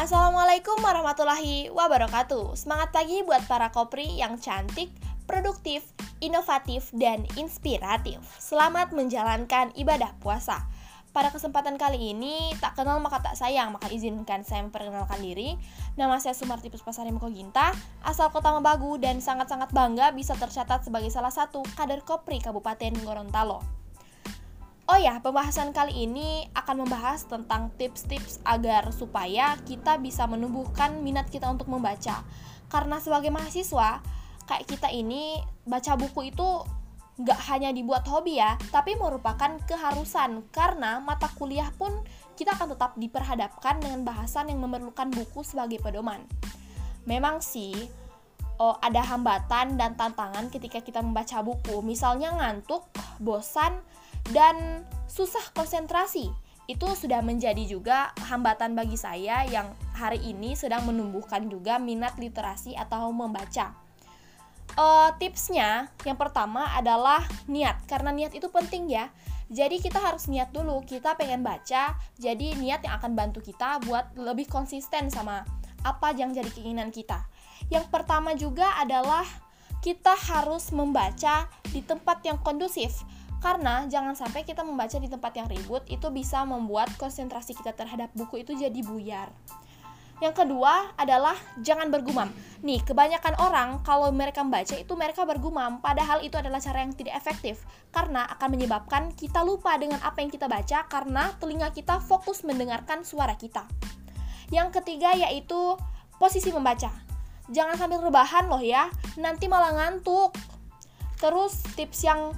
Assalamualaikum warahmatullahi wabarakatuh. Semangat pagi buat para kopri yang cantik, produktif, inovatif, dan inspiratif. Selamat menjalankan ibadah puasa. Pada kesempatan kali ini, tak kenal maka tak sayang, maka izinkan saya memperkenalkan diri. Nama saya Sumarti Puspasari Ginta, asal kota Mabagu, dan sangat-sangat bangga bisa tercatat sebagai salah satu kader Kopri Kabupaten Gorontalo. Oh ya, pembahasan kali ini akan membahas tentang tips-tips agar supaya kita bisa menumbuhkan minat kita untuk membaca. Karena sebagai mahasiswa, kayak kita ini baca buku itu nggak hanya dibuat hobi ya, tapi merupakan keharusan karena mata kuliah pun kita akan tetap diperhadapkan dengan bahasan yang memerlukan buku sebagai pedoman. Memang sih, oh, ada hambatan dan tantangan ketika kita membaca buku, misalnya ngantuk, bosan, dan susah konsentrasi. Itu sudah menjadi juga hambatan bagi saya yang hari ini sedang menumbuhkan juga minat literasi atau membaca. Uh, tipsnya yang pertama adalah niat, karena niat itu penting ya. Jadi kita harus niat dulu, kita pengen baca, jadi niat yang akan bantu kita buat lebih konsisten sama apa yang jadi keinginan kita. Yang pertama juga adalah kita harus membaca di tempat yang kondusif karena jangan sampai kita membaca di tempat yang ribut itu bisa membuat konsentrasi kita terhadap buku itu jadi buyar. Yang kedua adalah jangan bergumam. Nih, kebanyakan orang kalau mereka membaca itu mereka bergumam, padahal itu adalah cara yang tidak efektif karena akan menyebabkan kita lupa dengan apa yang kita baca karena telinga kita fokus mendengarkan suara kita. Yang ketiga yaitu posisi membaca. Jangan sambil rebahan loh ya, nanti malah ngantuk. Terus tips yang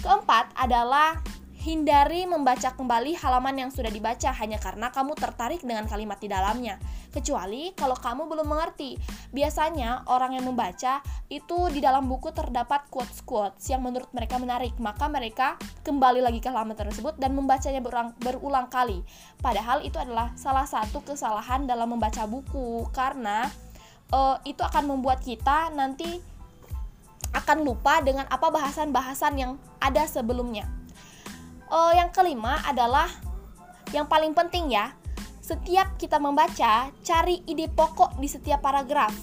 Keempat adalah hindari membaca kembali halaman yang sudah dibaca hanya karena kamu tertarik dengan kalimat di dalamnya. Kecuali kalau kamu belum mengerti. Biasanya orang yang membaca itu di dalam buku terdapat quotes-quotes yang menurut mereka menarik, maka mereka kembali lagi ke halaman tersebut dan membacanya berulang, berulang kali. Padahal itu adalah salah satu kesalahan dalam membaca buku karena uh, itu akan membuat kita nanti akan lupa dengan apa bahasan-bahasan yang ada sebelumnya. Uh, yang kelima adalah yang paling penting ya, setiap kita membaca, cari ide pokok di setiap paragraf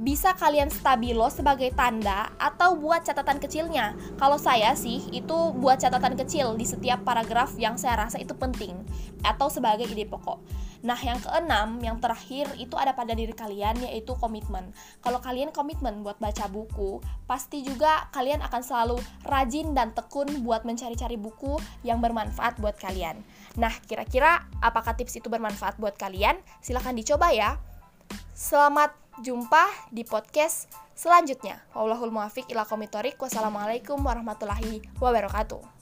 bisa kalian stabilo sebagai tanda atau buat catatan kecilnya. Kalau saya sih itu buat catatan kecil di setiap paragraf yang saya rasa itu penting atau sebagai ide pokok. Nah, yang keenam, yang terakhir itu ada pada diri kalian yaitu komitmen. Kalau kalian komitmen buat baca buku, pasti juga kalian akan selalu rajin dan tekun buat mencari-cari buku yang bermanfaat buat kalian. Nah, kira-kira apakah tips itu bermanfaat buat kalian? Silahkan dicoba ya. Selamat jumpa di podcast selanjutnya. Wallahul. Wassalamualaikum warahmatullahi wabarakatuh.